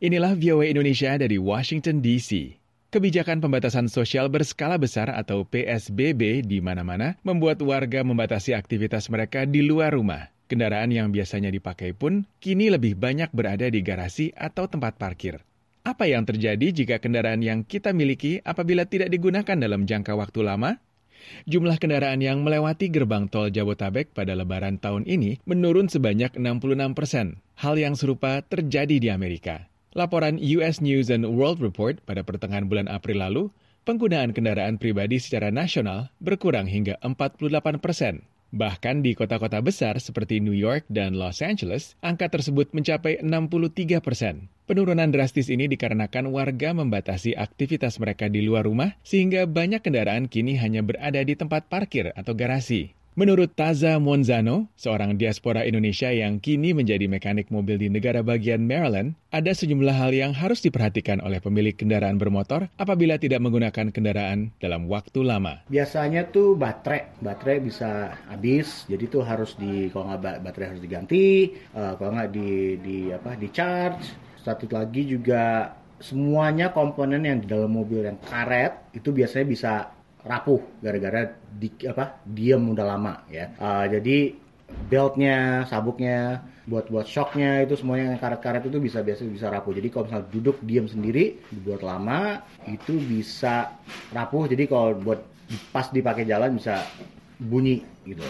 Inilah VOA Indonesia dari Washington DC. Kebijakan pembatasan sosial berskala besar atau PSBB di mana-mana membuat warga membatasi aktivitas mereka di luar rumah. Kendaraan yang biasanya dipakai pun kini lebih banyak berada di garasi atau tempat parkir. Apa yang terjadi jika kendaraan yang kita miliki apabila tidak digunakan dalam jangka waktu lama? Jumlah kendaraan yang melewati gerbang tol Jabotabek pada lebaran tahun ini menurun sebanyak 66 persen. Hal yang serupa terjadi di Amerika. Laporan US News and World Report pada pertengahan bulan April lalu, penggunaan kendaraan pribadi secara nasional berkurang hingga 48 persen. Bahkan di kota-kota besar seperti New York dan Los Angeles, angka tersebut mencapai 63 persen. Penurunan drastis ini dikarenakan warga membatasi aktivitas mereka di luar rumah, sehingga banyak kendaraan kini hanya berada di tempat parkir atau garasi. Menurut Taza Monzano, seorang diaspora Indonesia yang kini menjadi mekanik mobil di negara bagian Maryland, ada sejumlah hal yang harus diperhatikan oleh pemilik kendaraan bermotor apabila tidak menggunakan kendaraan dalam waktu lama. Biasanya tuh baterai, baterai bisa habis, jadi tuh harus di kalau nggak baterai harus diganti, uh, kalau nggak di di apa di charge. Satu lagi juga semuanya komponen yang di dalam mobil yang karet itu biasanya bisa rapuh gara-gara di apa diem udah lama ya. Uh, jadi beltnya sabuknya buat buat shocknya itu semuanya yang karet-karet itu bisa biasa bisa rapuh. Jadi kalau misalnya duduk diem sendiri dibuat lama itu bisa rapuh. Jadi kalau buat pas dipakai jalan bisa bunyi gitu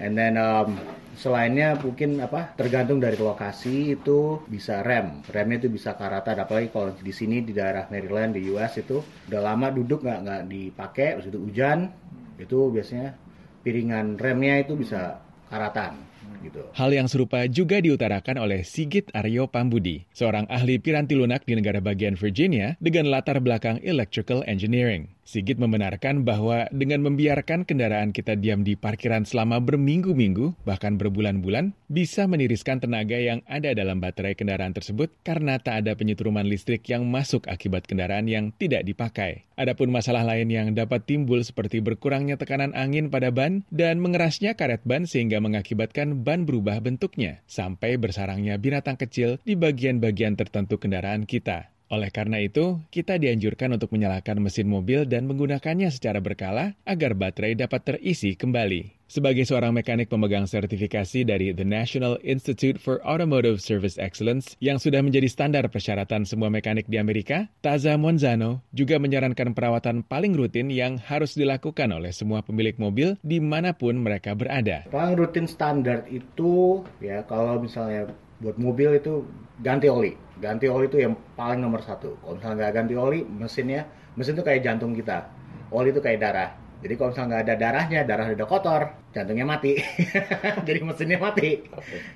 and then um, selainnya mungkin apa tergantung dari lokasi itu bisa rem. Remnya itu bisa karatan apalagi kalau di sini di daerah Maryland di US itu udah lama duduk nggak nggak dipakai terus itu hujan itu biasanya piringan remnya itu bisa karatan gitu. Hal yang serupa juga diutarakan oleh Sigit Aryo Pambudi, seorang ahli piranti lunak di negara bagian Virginia dengan latar belakang electrical engineering. Sigit membenarkan bahwa dengan membiarkan kendaraan kita diam di parkiran selama berminggu-minggu, bahkan berbulan-bulan, bisa meniriskan tenaga yang ada dalam baterai kendaraan tersebut karena tak ada penyetruman listrik yang masuk akibat kendaraan yang tidak dipakai. Adapun masalah lain yang dapat timbul seperti berkurangnya tekanan angin pada ban dan mengerasnya karet ban sehingga mengakibatkan ban berubah bentuknya sampai bersarangnya binatang kecil di bagian-bagian tertentu kendaraan kita. Oleh karena itu, kita dianjurkan untuk menyalakan mesin mobil dan menggunakannya secara berkala agar baterai dapat terisi kembali. Sebagai seorang mekanik pemegang sertifikasi dari The National Institute for Automotive Service Excellence yang sudah menjadi standar persyaratan semua mekanik di Amerika, Taza Monzano juga menyarankan perawatan paling rutin yang harus dilakukan oleh semua pemilik mobil di mana pun mereka berada. Paling rutin standar itu ya kalau misalnya buat mobil itu ganti oli. Ganti oli itu yang paling nomor satu. Kalau misalnya nggak ganti oli, mesinnya, mesin itu kayak jantung kita. Oli itu kayak darah. Jadi kalau misalnya nggak ada darahnya, darah udah kotor, jantungnya mati. Jadi mesinnya mati.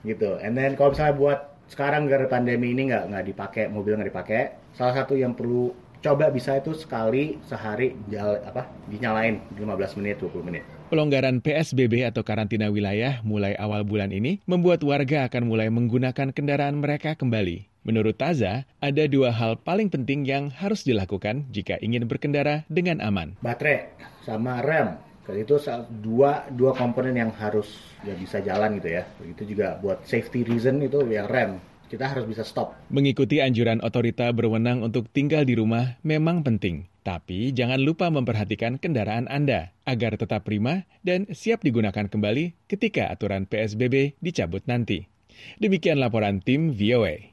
Gitu. And then kalau misalnya buat sekarang gara pandemi ini nggak nggak dipakai, mobil nggak dipakai, salah satu yang perlu coba bisa itu sekali sehari jal, apa dinyalain 15 menit 20 menit. Pelonggaran PSBB atau karantina wilayah mulai awal bulan ini membuat warga akan mulai menggunakan kendaraan mereka kembali. Menurut Taza, ada dua hal paling penting yang harus dilakukan jika ingin berkendara dengan aman. Baterai sama rem. Itu dua dua komponen yang harus ya bisa jalan gitu ya. Itu juga buat safety reason itu yang rem kita harus bisa stop. Mengikuti anjuran otorita berwenang untuk tinggal di rumah memang penting. Tapi jangan lupa memperhatikan kendaraan Anda agar tetap prima dan siap digunakan kembali ketika aturan PSBB dicabut nanti. Demikian laporan tim VOA.